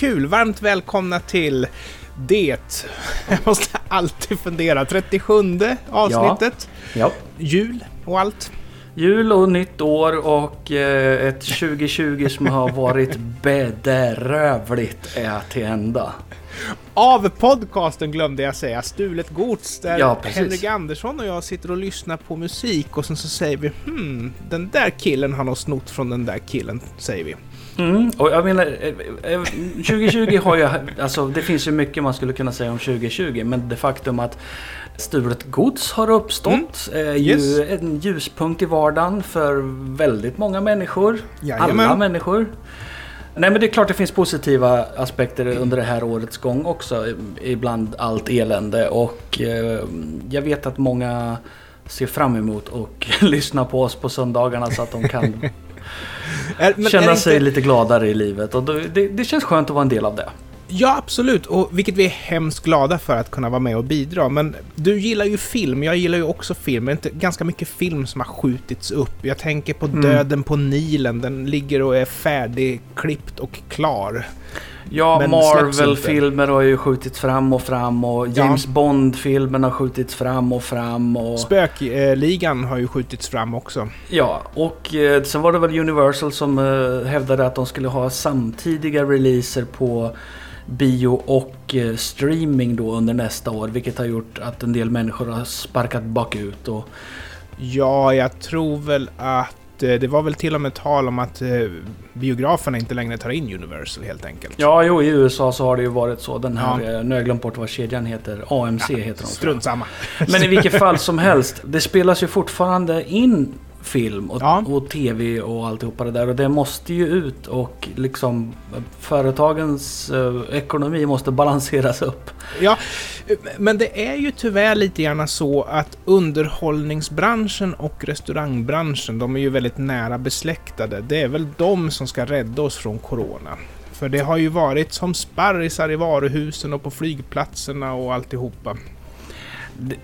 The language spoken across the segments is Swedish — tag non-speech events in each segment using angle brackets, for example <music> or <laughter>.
kul! Varmt välkomna till det, jag måste alltid fundera, 37 avsnittet. Ja. Jul och allt. Jul och nytt år och eh, ett 2020 som har varit bedrövligt är till ända. Av podcasten glömde jag säga Stulet Gods där Ja. Henrik Andersson och jag sitter och lyssnar på musik och sen så säger vi hmm, den där killen har nog snott från den där killen, säger vi. Mm, och jag menar, eh, eh, 2020 har ju, alltså det finns ju mycket man skulle kunna säga om 2020 men det faktum att stulet gods har uppstått är ju Yes. en ljuspunkt i vardagen för väldigt många människor. Jajamän. Alla människor. Nej men det är klart det finns positiva aspekter under det här årets gång också. Ibland allt elände och eh, jag vet att många ser fram emot och <laughs> lyssna på oss på söndagarna så att de kan <laughs> men känna sig inte- lite gladare i livet. Och det, det känns skönt att vara en del av det. Ja, absolut. Och vilket vi är hemskt glada för att kunna vara med och bidra. Men du gillar ju film, jag gillar ju också film. Det är inte ganska mycket film som har skjutits upp. Jag tänker på Mm. Döden på Nilen. Den ligger och är färdigklippt och klar. Ja, Marvel-filmer har ju skjutits fram och fram och Ja. James Bond-filmen har skjutits fram och fram. Och, Spökligan har ju skjutits fram också. ja, och eh, sen var det väl Universal som eh, hävdade att de skulle ha samtidiga releaser på bio och eh, streaming då under nästa år. Vilket har gjort att en del människor har sparkat bakut. Och, Ja, jag tror väl att eh, det var väl till och med tal om att eh, biograferna inte längre tar in Universal helt enkelt. ja, jo, i USA så har det ju varit så. Den här, Ja. eh, nu har jag glömt bort vad kedjan heter. AMC heter de. Strunt samma. Men i vilket fall som helst, det spelas ju fortfarande in film och, Ja. och tv och alltihopa det där. Och det måste ju ut och liksom företagens eh, ekonomi måste balanseras upp. Ja, men det är ju tyvärr lite grann så att underhållningsbranschen och restaurangbranschen, de är ju väldigt nära besläktade. Det är väl de som ska rädda oss från Corona. För det har ju varit som sparrisar i varuhusen och på flygplatserna och alltihopa. Det,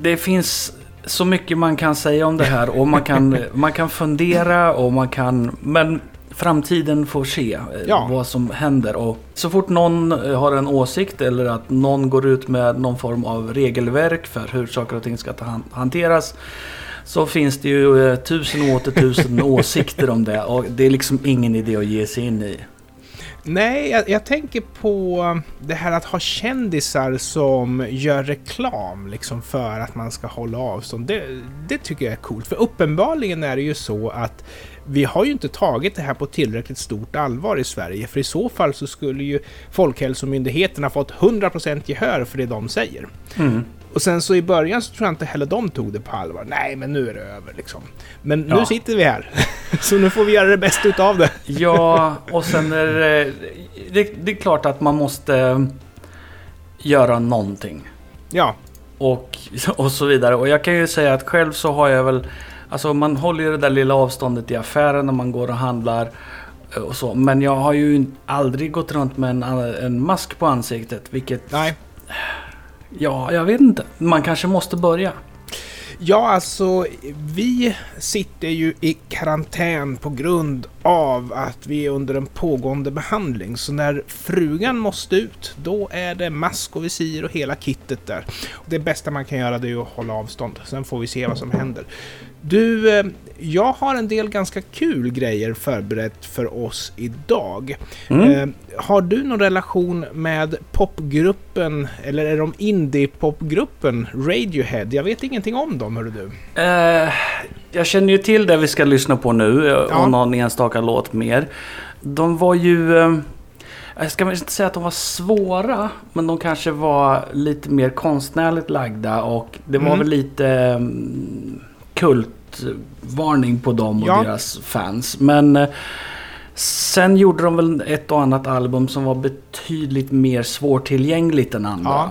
det finns så mycket man kan säga om det här och man kan, <laughs> man kan fundera och man kan... Men framtiden får se eh, Ja. vad som händer. Och så fort någon eh, har en åsikt eller att någon går ut med någon form av regelverk för hur saker och ting ska hanteras. Så finns det ju eh, tusen och åter tusen <laughs> åsikter om det och det är liksom ingen idé att ge sig in i. Nej, jag, jag tänker på det här att ha kändisar som gör reklam liksom för att man ska hålla avstånd. Det, det tycker jag är coolt. För uppenbarligen är det ju så att vi har ju inte tagit det här på tillräckligt stort allvar i Sverige. För i så fall så skulle ju Folkhälsomyndigheten ha fått 100% gehör för det de säger. Mm. Och sen så i början så tror jag inte heller de tog det på allvar. Nej, men nu är det över liksom. Men nu Ja. sitter vi här. <laughs> så nu får vi göra det bästa utav det. <laughs> Ja, och sen är det, det, det är klart att man måste göra någonting. Ja, Och, och så vidare. Och jag kan ju säga att själv så har jag väl... Alltså man håller ju det där lilla avståndet i affären när man går och handlar. eh, Och så. Men jag har ju aldrig gått runt med en, en mask på ansiktet. Vilket... nej. Ja, jag vet inte. Man kanske måste börja. Ja, alltså vi sitter ju i karantän på grund av att vi är under en pågående behandling. Så när frugan måste ut, då är det mask och visir och hela kittet där. Det bästa man kan göra det är att hålla avstånd. Sen får vi se vad som händer. Du, eh, jag har en del ganska kul grejer förberett för oss idag. Mm. Eh, har du någon relation med popgruppen, eller är de indie-popgruppen Radiohead? Jag vet ingenting om dem, hörru du. Eh, jag känner ju till det vi ska lyssna på nu eh, och Ja. någon enstaka låt mer. De var ju... Eh, jag ska inte säga att de var svåra, men de kanske var lite mer konstnärligt lagda och det var Mm. väl lite mm, kultvarning på dem och Ja. deras fans. Men eh, sen gjorde de väl ett och annat album som var betydligt mer svårtillgängligt än andra. Ja.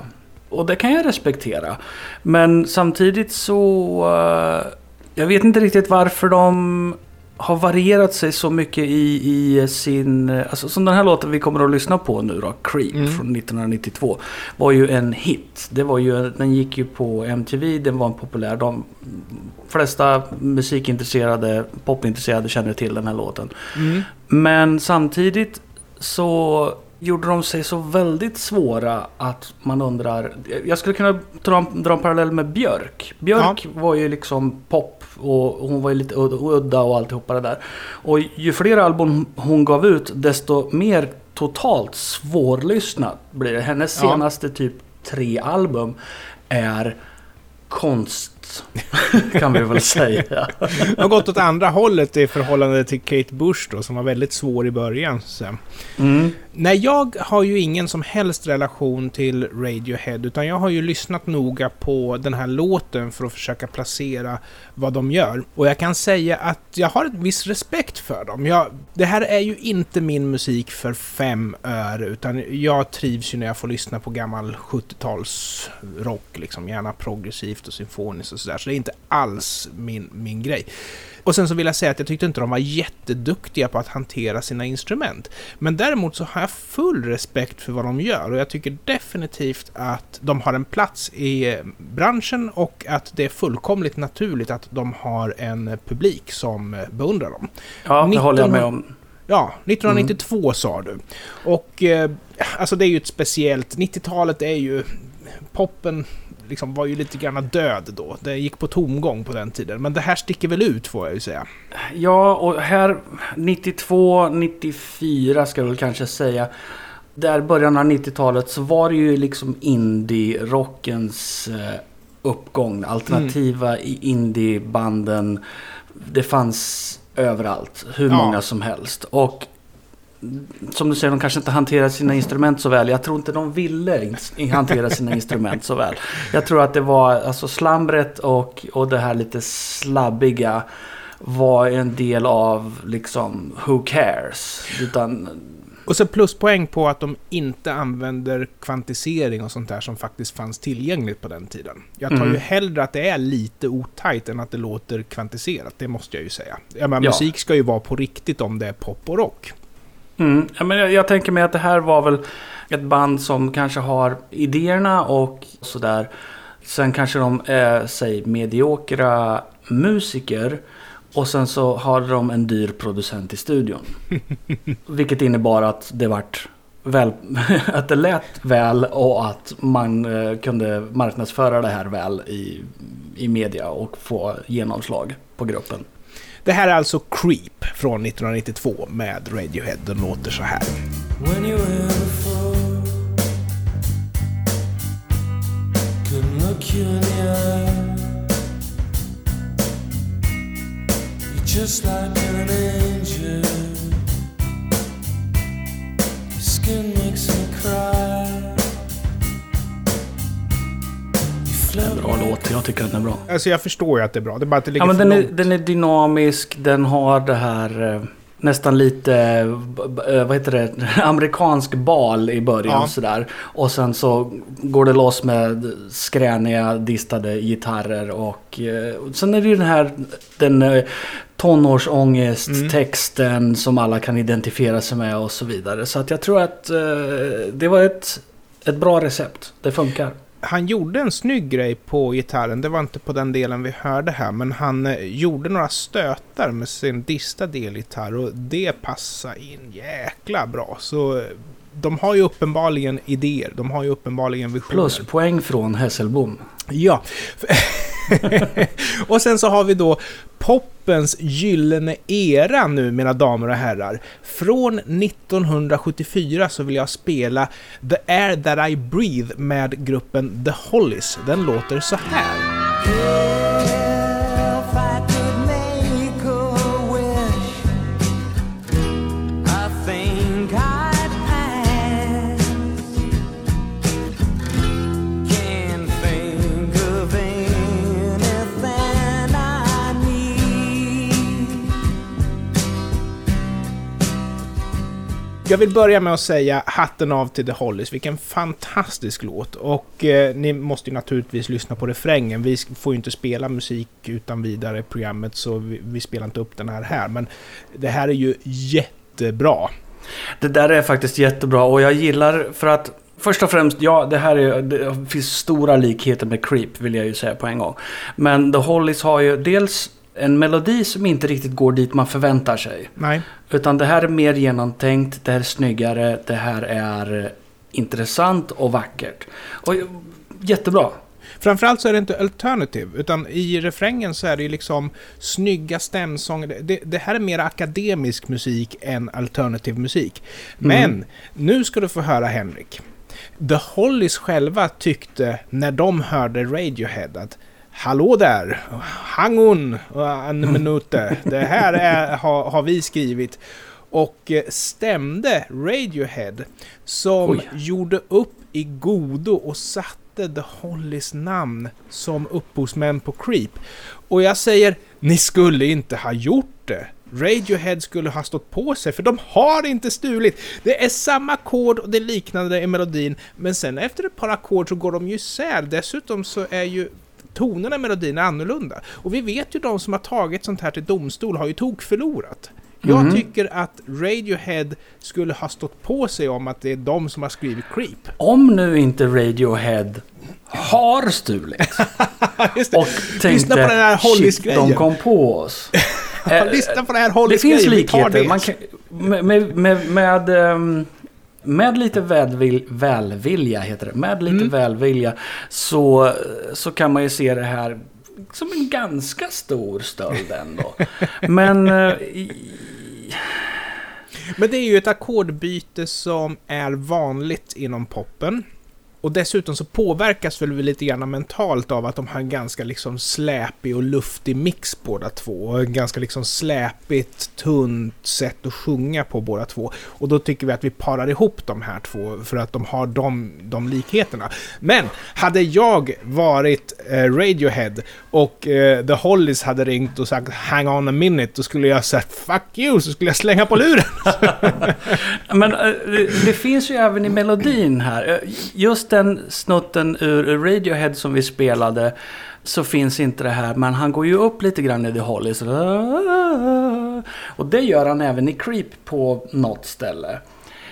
Och det kan jag respektera. Men samtidigt så... eh, jag vet inte riktigt varför de har varierat sig så mycket i, i sin... Alltså som den här låten vi kommer att lyssna på nu då, Creep Mm. från 1992. Var ju en hit. Det var ju, den gick ju på MTV, den var en populär. De flesta musikintresserade, popintresserade känner till den här låten. Mm. Men samtidigt så gjorde de sig så väldigt svåra att man undrar... Jag skulle kunna dra, dra en parallell med Björk. Björk var ju liksom pop och hon var ju lite udda och alltihopa det där. Och ju fler album hon gav ut desto mer totalt svårlyssnat blir det. Hennes Ja. senaste typ tre album är konst. <laughs> kan vi väl säga. De har gått åt andra hållet i förhållande till Kate Bush då, som var väldigt svår i början. Så. Mm. Nej, jag har ju ingen som helst relation till Radiohead, utan jag har ju lyssnat noga på den här låten för att försöka placera vad de gör. Och jag kan säga att jag har en viss respekt för dem. Jag, det här är ju inte min musik för fem öre, utan jag trivs ju när jag får lyssna på gammal 70-talsrock, liksom, gärna progressivt och symfoniskt och sådär. Så det är inte alls min, min grej. Och sen så vill jag säga att jag tyckte inte de var jätteduktiga på att hantera sina instrument. Men däremot så har jag full respekt för vad de gör och jag tycker definitivt att de har en plats i eh, branschen och att det är fullkomligt naturligt att de har en publik som eh, beundrar dem. Ja, det håller jag med 1900 om. Ja, 1992 sa du. Och eh, alltså det är ju ett speciellt... 90-talet är ju... Poppen liksom var ju lite grann död då. Det gick på tomgång på den tiden. Men det här sticker väl ut får jag ju säga. Ja, och här 92, 94 ska jag väl kanske säga. Där början av 90-talet så var det ju liksom indie-rockens eh, uppgång. Alternativa i indiebanden. Det fanns överallt. Hur Ja. många som helst. Och som du säger, de kanske inte hanterar sina instrument så väl. Jag tror inte de ville hantera sina <laughs> instrument så väl. Jag tror att det var alltså slambret och, och det här lite slabbiga var en del av liksom who cares. Utan Och så pluspoäng på att de inte använder kvantisering och sånt där som faktiskt fanns tillgängligt på den tiden. Jag tar Mm. ju hellre att det är lite otajt än att det låter kvantiserat, det måste jag ju säga. Jag menar, Ja. Musik ska ju vara på riktigt om det är pop och rock. Mm, ja, men jag, jag tänker mig att det här var väl ett band som kanske har idéerna och sådär. Sen kanske de är, säg, mediokra musiker. Och sen så har de en dyr producent i studion. <laughs> Vilket innebar att det vart väl, <laughs> att det lät väl och att man eh, kunde marknadsföra det här väl i, i media och få genomslag på gruppen. Det här är alltså Creep från 1992 med Radiohead. Den låter så här. Just like an angel. Your skin makes me cry. En bra låt, jag tycker att den är bra. Alltså jag förstår ju att det är bra, det är bara att det ligger Ja, men för den, är, långt. den är dynamisk, den har det här eh, nästan lite, eh, eh, vad heter det, <laughs> amerikansk bal i början Ja. sådär. Och sen så går det loss med skräniga, distade gitarrer och eh, sen är det ju den här den tonårsångest, Mm. texten som alla kan identifiera sig med och så vidare. Så att jag tror att eh, det var ett, ett bra recept. Det funkar. Han gjorde en snygg grej på gitarren, det var inte på den delen vi hörde här, men han eh, gjorde några stötar med sin distade elgitarr och det passade in jäkla bra. Så eh, de har ju uppenbarligen idéer, de har ju uppenbarligen visioner. Pluspoäng från Hässelbom. Ja. <laughs> och sen så har vi då poppens gyllene era nu, mina damer och herrar. Från 1974 så vill jag spela The Air That I Breathe med gruppen The Hollies. Den låter så här. Jag vill börja med att säga hatten av till The Hollies. Vilken fantastisk låt. Och eh, ni måste ju naturligtvis lyssna på refrängen. Vi får ju inte spela musik utan vidare i programmet så vi, vi spelar inte upp den här här. Men det här är ju jättebra. Det där är faktiskt jättebra och jag gillar för att Först och främst, ja det här är, det finns stora likheter med Creep vill jag ju säga på en gång. Men The Hollies har ju dels en melodi som inte riktigt går dit man förväntar sig. Nej. Utan det här är mer genomtänkt, det här är snyggare, det här är eh, intressant och vackert. Och eh, jättebra. Framförallt så är det inte alternative, utan i refrängen så är det ju liksom snygga stämsånger. Det, det här är mer akademisk musik än alternativ musik. Men nu ska du få höra Henrik. The Hollies själva tyckte när de hörde Radiohead att Hallå där! Hang on en minute. Det här är, har, har vi skrivit. Och eh, stämde Radiohead som Oj. gjorde upp i godo och satte The Hollies namn som upphovsmän på Creep. Och jag säger, ni skulle inte ha gjort det. Radiohead skulle ha stått på sig, för de har inte stulit. Det är samma ackord och det liknande i melodin, men sen efter ett par ackord så går de ju isär. Dessutom så är ju tonerna i melodin annorlunda. Och vi vet ju de som har tagit sånt här till domstol har ju tokförlorat. Jag Mhm. tycker att Radiohead skulle ha stått på sig om att det är de som har skrivit Creep. Om nu inte Radiohead har stulit <laughs> det. och tänkte <laughs> Lyssna på den här shit, Hollies-grejen." de kom på oss. Eh, Lyssna på den här Det Hollies finns likheter. det. Man kan, med, med, med, med, ehm, med lite välvil, välvilja, heter det. Med lite Mm. välvilja så, så kan man ju se det här som en ganska stor stöld ändå. <laughs> Men eh, i- Men det är ju ett ackordbyte som är vanligt inom poppen. Och dessutom så påverkas väl vi lite grann mentalt av att de har en ganska liksom släpig och luftig mix båda två. Och en ganska liksom släpigt, tunt sätt att sjunga på båda två. Och då tycker vi att vi parar ihop de här två för att de har de, de likheterna. Men hade jag varit eh, Radiohead och eh, The Hollies hade ringt och sagt “Hang on a minute” då skulle jag sagt “Fuck you” så skulle jag slänga på luren. <laughs> Men eh, det, det finns ju även i melodin här. Eh, just den snutten ur Radiohead som vi spelade så finns inte det här. Men han går ju upp lite grann i The Hollies. Och det gör han även i Creep på något ställe.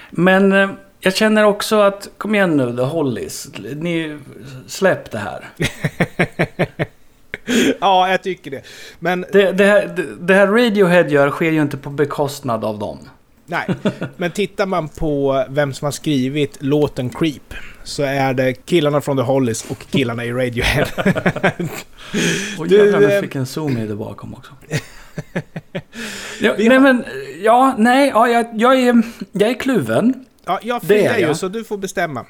Men eh, jag känner också att, kom igen nu The Hollies. Ni, släpp det här. <laughs> ja, jag tycker det. Men Det, det, här, det, det här Radiohead gör sker ju inte på bekostnad av dem. Nej, men tittar man på vem som har skrivit låten Creep så är det killarna från The Hollies och killarna i Radiohead. <laughs> Och Du, jävlar, nu eh, fick en zoom i det bakom också. <laughs> ja, nej men, ja, nej, ja, jag, jag, är, jag är kluven. Ja, jag friar ju så du får bestämma.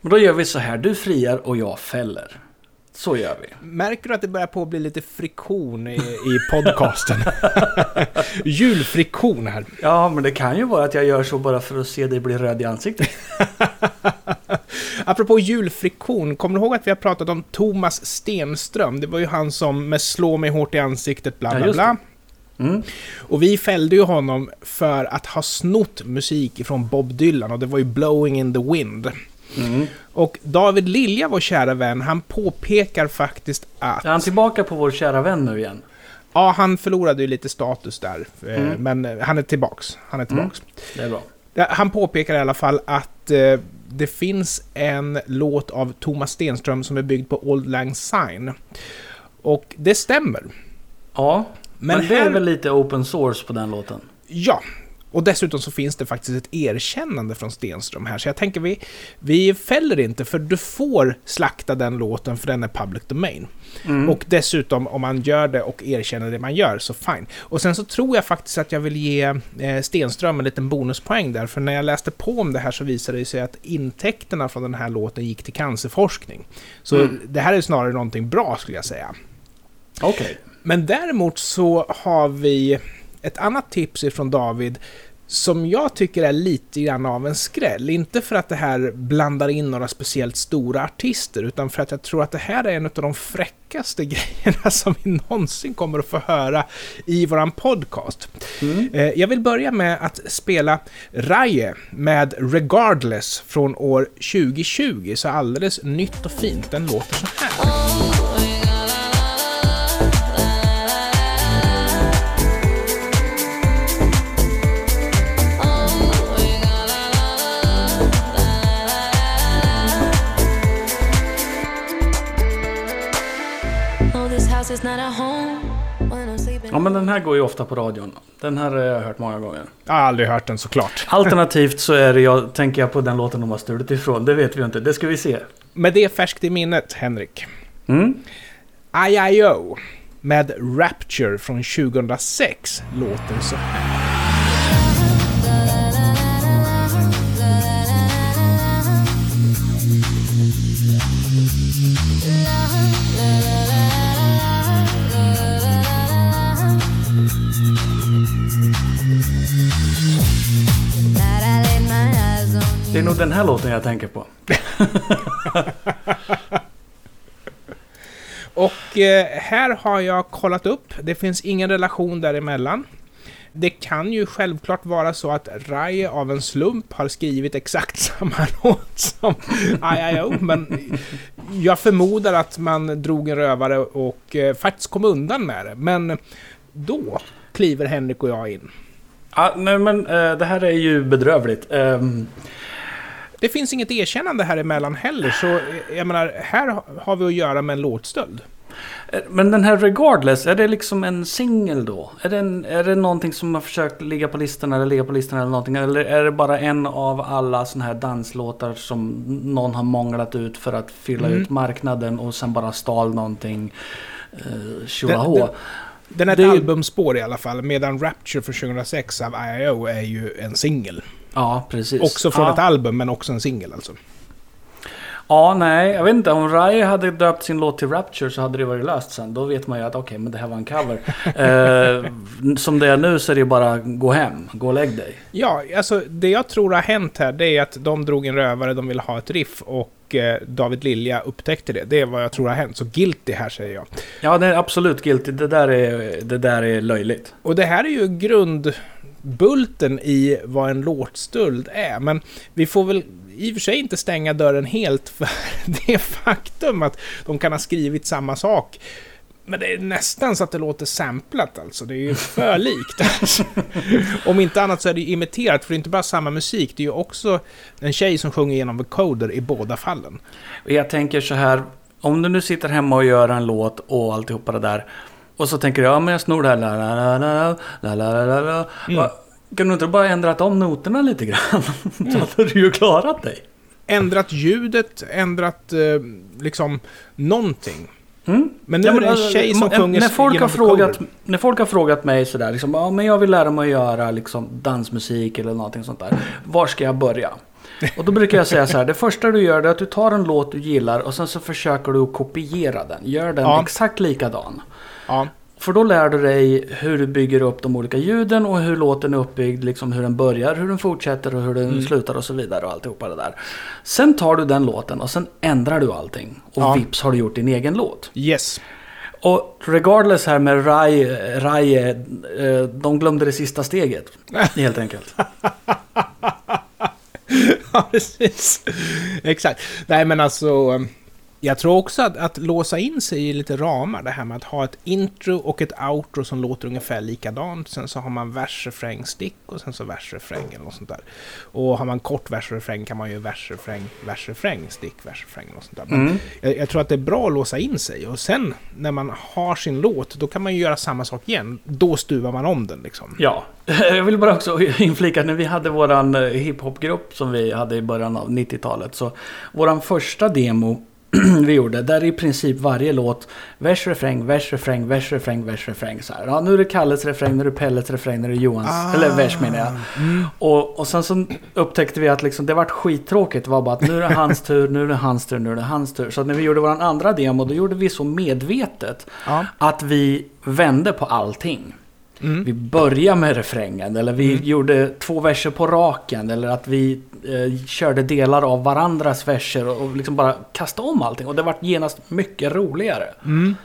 Men då gör vi så här, du friar och jag fäller. Så gör vi. Märker du att det börjar på att bli lite friktion i, i podcasten? <laughs> Julfriktion här. Ja, men det kan ju vara att jag gör så bara för att se dig bli röd i ansiktet. <laughs> Apropå julfriktion, kommer du ihåg att vi har pratat om Thomas Stenström? Det var ju han som med slå mig hårt i ansiktet bla Ja, bla just bla. Mm. Och vi fällde ju honom för att ha snott musik från Bob Dylan och det var ju Blowing in the Wind. Mm. Och David Lilja, vår kära vän, han påpekar faktiskt att... Är han tillbaka på vår kära vän nu igen? Ja, han förlorade ju lite status där. eh, Mm. Men eh, han är tillbaks. Han är tillbaks. Det är bra. Han påpekar i alla fall att eh, det finns en låt av Thomas Stenström som är byggd på Old Lang Syne. Och det stämmer. Ja, men, Men det är här- väl lite open source på den låten? Ja, och dessutom så finns det faktiskt ett erkännande från Stenström här. Så jag tänker vi, vi fäller inte för du får slakta den låten för den är public domain. Mm. Och dessutom om man gör det och erkänner det man gör så fine. Och sen så tror jag faktiskt att jag vill ge eh, Stenström en liten bonuspoäng där. För när jag läste på om det här så visade det sig att intäkterna från den här låten gick till cancerforskning. Så Mm. det här är snarare någonting bra skulle jag säga. Okej. Men däremot så har vi ett annat tips ifrån David som jag tycker är lite grann av en skräll. Inte för att det här blandar in några speciellt stora artister, utan för att jag tror att det här är en av de fräckaste <laughs> grejerna som vi någonsin kommer att få höra i våran podcast. Mm. Eh, Jag vill börja med att spela Raje med Regardless från år 2020, så alldeles nytt och fint. Den låter så här. Ja, men den här går ju ofta på radion. Den här har jag hört många gånger. Jag har aldrig hört den såklart. <laughs> Alternativt så är det jag, tänker jag på den låten de har stulit ifrån. Det vet vi inte. Det ska vi se. Med det färskt i minnet, Henrik. Mm. I.I.O. med Rapture från 2006 låter så här. That I laid Det är nog den här låten jag tänker på. <laughs> Och eh, här har jag kollat upp. Det finns ingen relation däremellan. Det kan ju självklart vara så att Rai av en slump har skrivit exakt <laughs> samma låt som I.I.O. Men jag förmodar att man drog en rövare och eh, faktiskt kom undan med det. Men då kliver Henrik och jag in. Ja, nej, men eh, det här är ju bedrövligt. Ehm, Det finns inget erkännande här emellan heller, så eh, jag menar, här har vi att göra med en låtstöld. eh, men den här Regardless, är det liksom en singel då? Är det, en, är det någonting som har försökt ligga på listan eller ligga på listan eller någonting? Eller är det bara en av alla såna här danslåtar som någon har månglat ut för att fylla Mm. ut marknaden och sen bara stal någonting? Eh, Den- tjolahå. den- Den är ett är albumspår i alla fall, medan Rapture för 2006 av I.I.O. är ju en singel. Ja, precis. Också från ja. ett album, men också en singel alltså. Ja, nej, jag vet inte. Om Rai hade döpt sin låt till Rapture så hade det varit löst sen. Då vet man ju att okej, men det här var en cover. <laughs> eh, som det är nu så är det bara gå hem, gå och lägg dig. Ja, alltså det jag tror har hänt här, det är att de drog en rövare, de ville ha ett riff och eh, David Lilja upptäckte det. Det är vad jag tror har hänt. Så guilty här säger jag. Ja, det är absolut guilty. Det där är, det där är löjligt. Och det här är ju grundbulten i vad en låtstöld är. Men vi får väl i och för sig inte stänga dörren helt för <laughs> det faktum att de kan ha skrivit samma sak. Men det är nästan så att det låter samplat alltså. Det är ju <laughs> för likt. Alltså. <laughs> Om inte annat så är det ju imiterat, för det är inte bara samma musik. Det är ju också en tjej som sjunger genom vocoder i båda fallen. Jag tänker så här. Om du nu sitter hemma och gör en låt och alltihopa det där. Och så tänker du, ja men jag snor det här. La, la, la, la, la, la, la, la. Mm. Kan du inte bara ändrat om noterna lite grann? <laughs> så hade du ju klarat dig. Ändrat ljudet, ändrat eh, liksom någonting. Mm. Men nu Ja, är det en alltså, tjej som när- sjunger när folk, har frågat, när folk har frågat mig sådär, liksom, ja, men jag vill lära mig att göra liksom, dansmusik eller någonting sånt där. Var ska jag börja? Och då brukar jag säga så här, det första du gör är att du tar en låt du gillar och sen så försöker du kopiera den. Gör den Ja. exakt likadan. Ja. För då lär du dig hur du bygger upp de olika ljuden och hur låten är uppbyggd, liksom hur den börjar, hur den fortsätter och hur den Mm. slutar och så vidare och alltihopa det där. Sen tar du den låten och sen ändrar du allting. Och Ja. vips har du gjort din egen låt. Yes. Och regardless här med Rai, Rai eh, de glömde det sista steget. <laughs> Helt enkelt. ja, precis. Exakt. Nej, men alltså... Jag tror också att, att låsa in sig i lite ramar, det här med att ha ett intro och ett outro som låter ungefär likadant. Sen så har man vers, refräng, stick och sen så vers, refräng eller något sånt där. Och har man kort vers, refräng kan man ju vers, refräng, vers, refräng, stick, vers, refräng och sånt där. Men Mm. jag, jag tror att det är bra att låsa in sig och sen när man har sin låt, då kan man ju göra samma sak igen. Då stuvar man om den liksom. Ja, <laughs> jag vill bara också <laughs> inflika när vi hade våran eh, hiphopgrupp som vi hade i början av 90-talet. Så våran första demo <clears throat> vi gjorde, där i princip varje låt, vers, refräng, vers, refräng, vers, refräng, vers, refräng. Så här. Ja, nu är det Kalles refräng, nu är det Pellets refräng, nu är det Johans, Ah. eller vers menar jag. Mm. Och, och sen så upptäckte vi att liksom, det vart skittråkigt. Det var bara att nu är det hans tur, nu är det hans tur, nu är det hans tur. Så när vi gjorde våran andra demo, då gjorde vi så medvetet Ja. att vi vände på allting. Mm. Vi började med refrängen eller vi Mm. gjorde två verser på raken eller att vi eh, körde delar av varandras verser och, och liksom bara kastade om allting. Och det vart genast mycket roligare. Mm.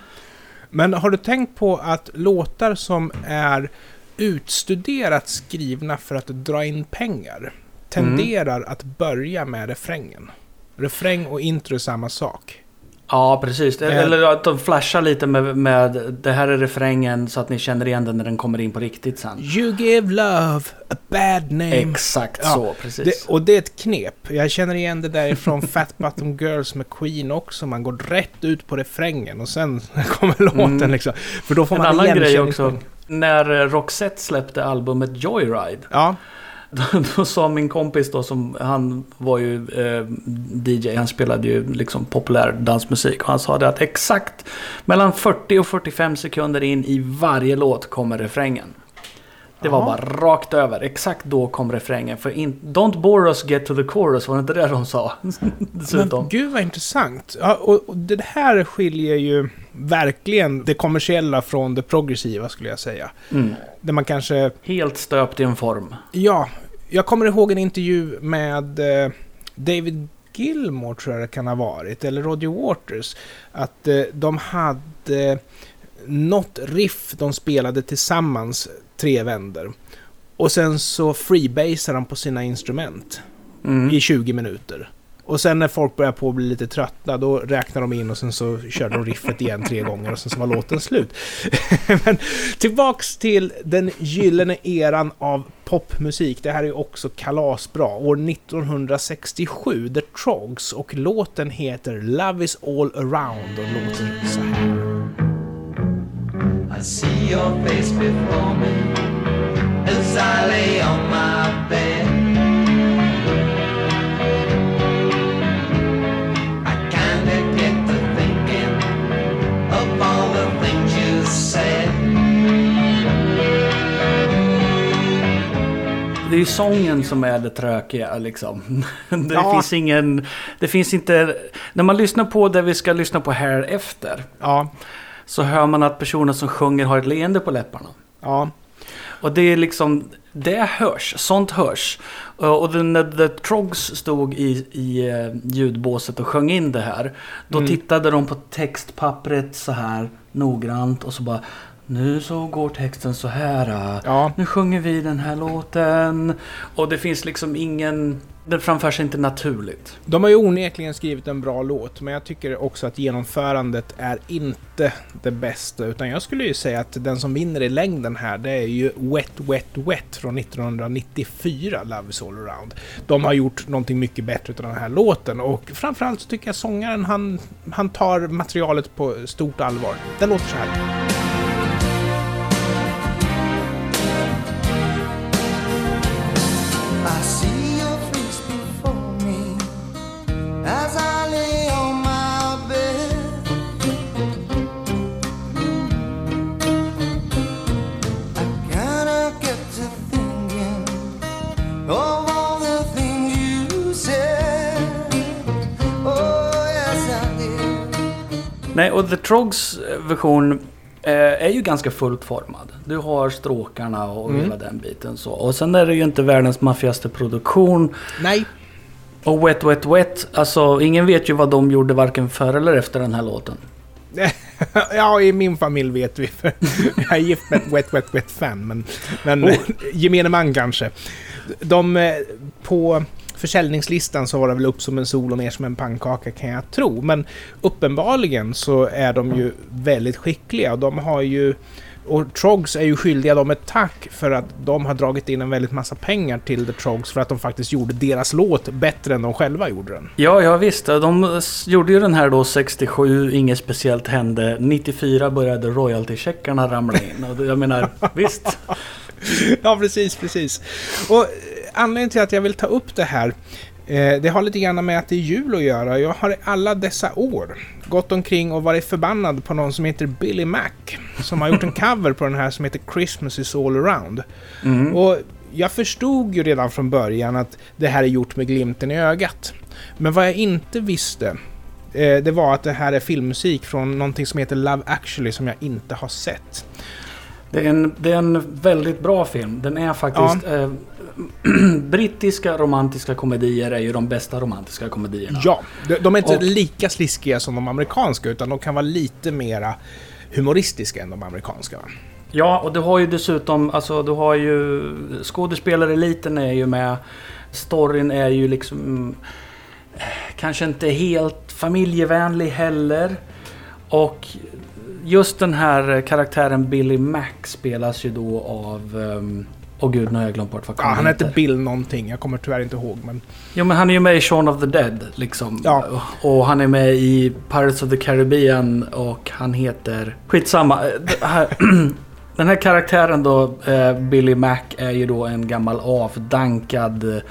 Men har du tänkt på att låtar som är utstuderat skrivna för att dra in pengar tenderar att börja med refrängen? Refräng och intro är samma sak. Ja, precis. Eh. Eller att de flashar lite med, med det här är refrängen så att ni känner igen den när den kommer in på riktigt sen. You give love a bad name. Exakt Ja, så, precis. Det, och det är ett knep. Jag känner igen det där från <laughs> Fat Bottom Girls med Queen också. Man går rätt ut på refrängen och sen <laughs> kommer låten Mm. liksom. För då får en man annan grej också. När Roxette släppte albumet Joyride. Ja, <laughs> Då, då sa min kompis då som, han var ju eh, DJ, han spelade ju liksom populär dansmusik. Och han sa det att exakt mellan 40 och 45 sekunder in i varje låt kommer refrängen. Det var Jaha. bara rakt över. Exakt då kom refrängen. För in, Don't bore us, get to the chorus. Var det inte det de sa? <laughs> Dessutom. men gud vad intressant. Ja, och, och det här skiljer ju verkligen det kommersiella från det progressiva skulle jag säga. Mm. Där man kanske Helt stöpt i en form. Ja, jag kommer ihåg en intervju med eh, David Gilmore tror jag det kan ha varit, eller Roger Waters. Att eh, de hade något riff de spelade tillsammans, tre vänder. Och sen så freebasade de på sina instrument Mm. i 20 minuter. Och sen när folk börjar på att bli lite trötta, då räknar de in och sen så kör de riffet igen tre gånger och sen så var låten slut. <laughs> Men tillbaks till den gyllene eran av popmusik. Det här är också kalasbra. År 1967, The Trogs, och låten heter Love is all around och låter så här. I see your face before me as I lay on my bed. Ju sången som är det trökiga liksom. <laughs> Det Ja. finns ingen... Det finns inte... När man lyssnar på det vi ska lyssna på här efter. Ja, Så hör man att personen som sjunger har ett leende på läpparna. ja, Och det är liksom... Det hörs. Sånt hörs. Och när The Trogs stod i, i eh, ljudbåset och sjöng in det här. Då Mm. tittade de på textpappret så här noggrant och så bara... Nu så går texten så här. uh. ja. Nu sjunger vi den här låten. Och det finns liksom ingen... Den framför sig inte naturligt. De har ju onekligen skrivit en bra låt, men jag tycker också att genomförandet är inte det bästa. Utan jag skulle ju säga att den som vinner i längden här, det är ju Wet Wet Wet från 1994, Love is all around. De har gjort någonting mycket bättre av den här låten och framförallt så tycker jag sångaren, han, han tar materialet på stort allvar. Den låter så här. Nej, och The Trogs version eh, är ju ganska fullt formad. Du har stråkarna och Mm. hela den biten så. Och sen är det ju inte världens maffigaste produktion. Nej, Och Wet Wet Wet, alltså ingen vet ju vad de gjorde varken före eller efter den här låten. <laughs> ja, i min familj vet vi. för <laughs> Jag är gift med ett Wet Wet Wet-fan, men, men Oh. <laughs> gemene man kanske. De, eh, på försäljningslistan så var det väl upp som en sol och ner som en pannkaka kan jag tro. Men uppenbarligen så är de ju väldigt skickliga. De har ju... Och Trogs är ju skyldiga dem ett tack för att de har dragit in en väldigt massa pengar till The Trogs för att de faktiskt gjorde deras låt bättre än de själva gjorde den. Ja, ja visst. De gjorde ju den här då 67, inget speciellt hände. 94 började royalty-checkarna ramla in. Och jag menar, <laughs> visst. Ja, precis, precis. Och anledningen till att jag vill ta upp det här, eh, det har lite grann med att det är jul att göra. Jag har i alla dessa år gått omkring och varit förbannad på någon som heter Billy Mac, som har gjort en <laughs> cover på den här som heter Christmas is all around. Mm. Och jag förstod ju redan från början att det här är gjort med glimten i ögat. Men vad jag inte visste, eh, det var att det här är filmmusik från någonting som heter Love actually som jag inte har sett. Det är, en, det är en väldigt bra film. Den är faktiskt... Eh, <clears throat> brittiska romantiska komedier är ju de bästa romantiska komedierna. Ja, de, de är inte Och- lika sliskiga som de amerikanska utan de kan vara lite mera humoristiska än de amerikanska. Ja, och du har ju dessutom, alltså du har ju skådespelareliten är ju med. Storyn är ju liksom eh, kanske inte helt familjevänlig heller. Och just den här karaktären Billy Mac spelas ju då av... Um, Åh gud, nu har jag glömt bort vad Ja, han heter. Bill någonting. Jag kommer tyvärr inte ihåg. Men Jo men han är ju med i Shaun of the Dead liksom. Ja. Och han är med i Pirates of the Caribbean och han heter... Skitsamma. Eh, <clears throat> Den här karaktären då, eh, Billy Mac, är ju då en gammal avdankad eh,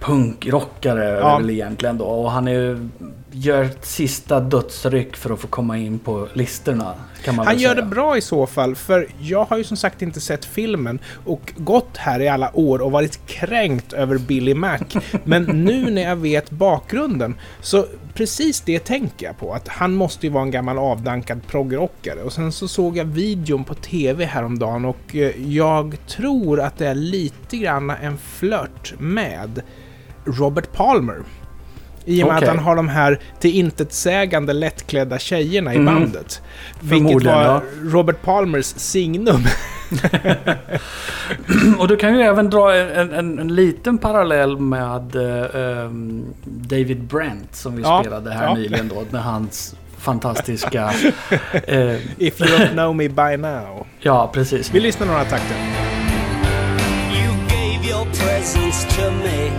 punkrockare Ja. väl egentligen då. Och han är, ju- gör ett sista dödsryck för att få komma in på listorna. Han gör det bra i så fall, för jag har ju som sagt inte sett filmen och gått här i alla år och varit kränkt över Billy Mac. <laughs> Men nu när jag vet bakgrunden, så precis det tänker jag på. Att han måste ju vara en gammal avdankad proggrockare. Och sen så såg jag videon på TV häromdagen och eh, jag tror att det är lite grann en flört med Robert Palmer. I och med Okej. att han har de här till intetsägande lättklädda tjejerna i Mhm. bandet. Vilket var ja. Robert Palmers signum. <laughs> Och du kan ju även dra en, en, en liten parallell med eh, ehm, David Brent som vi Ja, spelade här ja. nyligen då. Med hans fantastiska... <laughs> eh, If you don't know me by now. ja, precis. Vi lyssnar några takter. You gave your presence to me,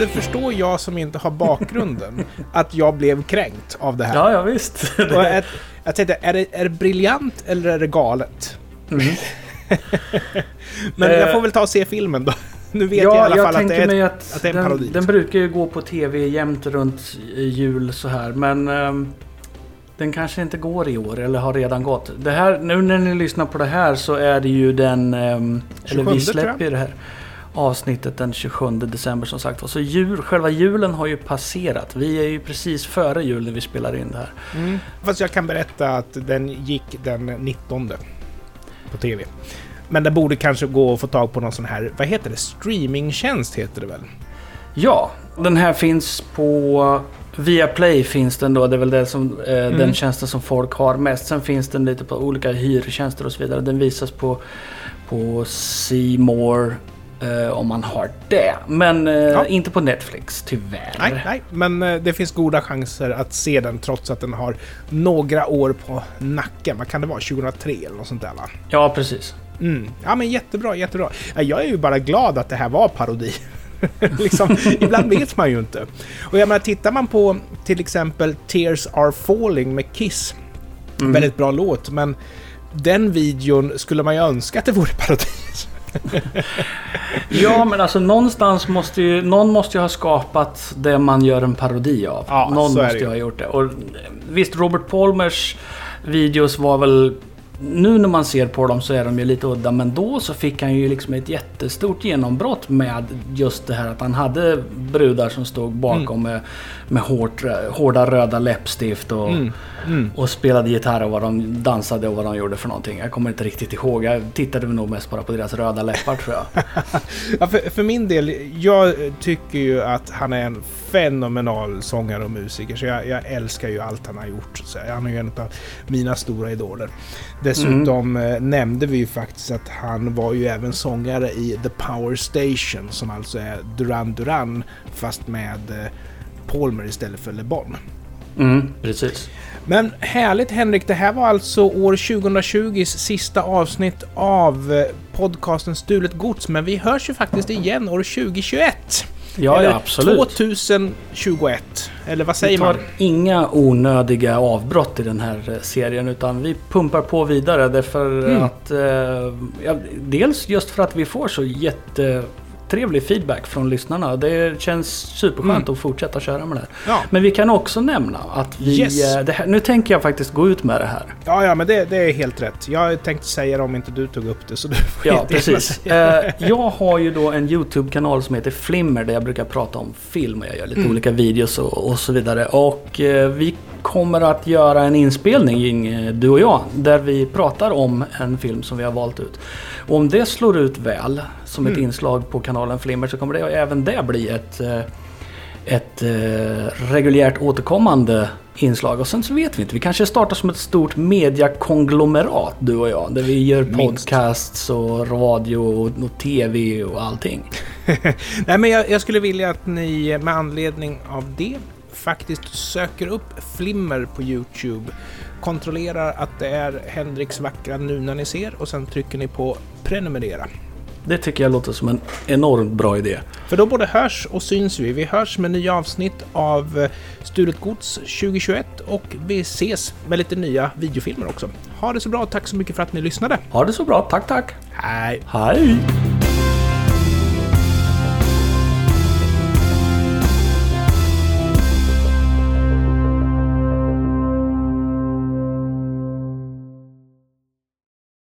det förstår jag som inte har bakgrunden, <laughs> att jag blev kränkt av det här. Ja, ja visst. Och <laughs> jag, jag tänkte, är det, är det briljant eller är det galet? Mm. <laughs> Men Eh, jag får väl ta och se filmen då. Nu vet ja, jag i alla jag fall att det är... att, att det är en den, parodi. den brukar ju gå på tv jämt runt jul så här. Men ehm, den kanske inte går i år eller har redan gått. Det här, nu när ni lyssnar på det här så är det ju den... ehm, eller 27, vi tror jag. släpper ju det här avsnittet den 27 december som sagt. Och så jul, själva julen har ju passerat. Vi är ju precis före jul när vi spelar in det här. Mm. Fast jag kan berätta att den gick den 19 på TV. Men det borde kanske gå att få tag på någon sån här, vad heter det? Streamingtjänst heter det väl? Ja, den här finns på Viaplay finns den då. Det är väl det som, eh, Mm. den tjänsten som folk har mest. Sen finns den lite på olika hyrtjänster och så vidare. Den visas på, på C More eh, om man har det. Men eh, Ja. inte på Netflix tyvärr. Nej, nej, men eh, det finns goda chanser att se den trots att den har några år på nacken. Vad kan det vara? 2003 eller något sånt där va? Ja, precis. Mm. Ja men jättebra, jättebra. Ja, Jag är ju bara glad att det här var parodi. <laughs> liksom, ibland vet man ju inte. Och jag menar, tittar man på till exempel Tears Are Falling med Kiss. Mm. Väldigt bra låt, men den videon skulle man ju önska att det vore parodi. <laughs> Ja, men alltså någonstans måste ju... Någon måste ju ha skapat det man gör en parodi av. Ja, någon måste ju. ha gjort det. Och eh, visst, Robert Palmers videos var väl... Nu när man ser på dem så är de ju lite udda, men då så fick han ju liksom ett jättestort genombrott med just det här att han hade brudar som stod bakom med, med hårt, hårda röda läppstift och, Mm. Mm. och spelade gitarr och vad de dansade och vad de gjorde för någonting. Jag kommer inte riktigt ihåg. Jag tittade nog mest bara på deras röda läppar tror jag. <laughs> Ja, för, för min del, jag tycker ju att han är en fenomenal sångare och musiker. Så jag, jag älskar ju allt han har gjort. Så han är ju en av mina stora idoler. Dessutom eh, nämnde vi ju faktiskt att han var ju även sångare i The Power Station som alltså är Duran Duran fast med eh, Palmer istället för Le Bon. Mm, precis. Men härligt Henrik, det här var alltså år 2020s sista avsnitt av eh, podcasten Stulet Gods. Men vi hörs ju faktiskt igen år 2021. Ja, Eller absolut. 2021. Eller vad Vi säger tar man? inga onödiga avbrott i den här eh, serien utan vi pumpar på vidare därför Mm. att... Eh, dels just för att vi får så jättetrevlig feedback från lyssnarna. Det känns superskönt Mm. att fortsätta köra med det här. Ja, Men vi kan också nämna att vi... Yes. eh, här, nu tänker jag faktiskt gå ut med det här. ja, ja men det, det är helt rätt. Jag tänkte säga det om inte du tog upp det, så du får Ja, jättegärna precis. Eh, jag har ju då en YouTube-kanal som heter Flimmer där jag brukar prata om film och jag gör lite Mm. olika videos och, och så vidare. Och eh, vi kommer att göra en inspelning, eh, du och jag, där vi pratar om en film som vi har valt ut. Och om det slår ut väl som ett inslag på kanalen Flimmer så kommer det även det bli ett, eh, ett eh, reguljärt återkommande inslag. Och sen så vet vi inte, vi kanske startar som ett stort mediakonglomerat du och jag. Där vi gör Minst. podcasts och radio och, och TV och allting. <laughs> Nej, men jag, jag skulle vilja att ni med anledning av det faktiskt söker upp Flimmer på Youtube. Kontrollerar att det är Henriks vackra nu när ni ser och sen trycker ni på prenumerera. Det tycker jag låter som en enormt bra idé. För då både hörs och syns vi. Vi hörs med nya avsnitt av eh, Stulet Gods 2021 och vi ses med lite nya videofilmer också. Ha det så bra, tack så mycket för att ni lyssnade. Ha det så bra, tack tack! Hej! Hej!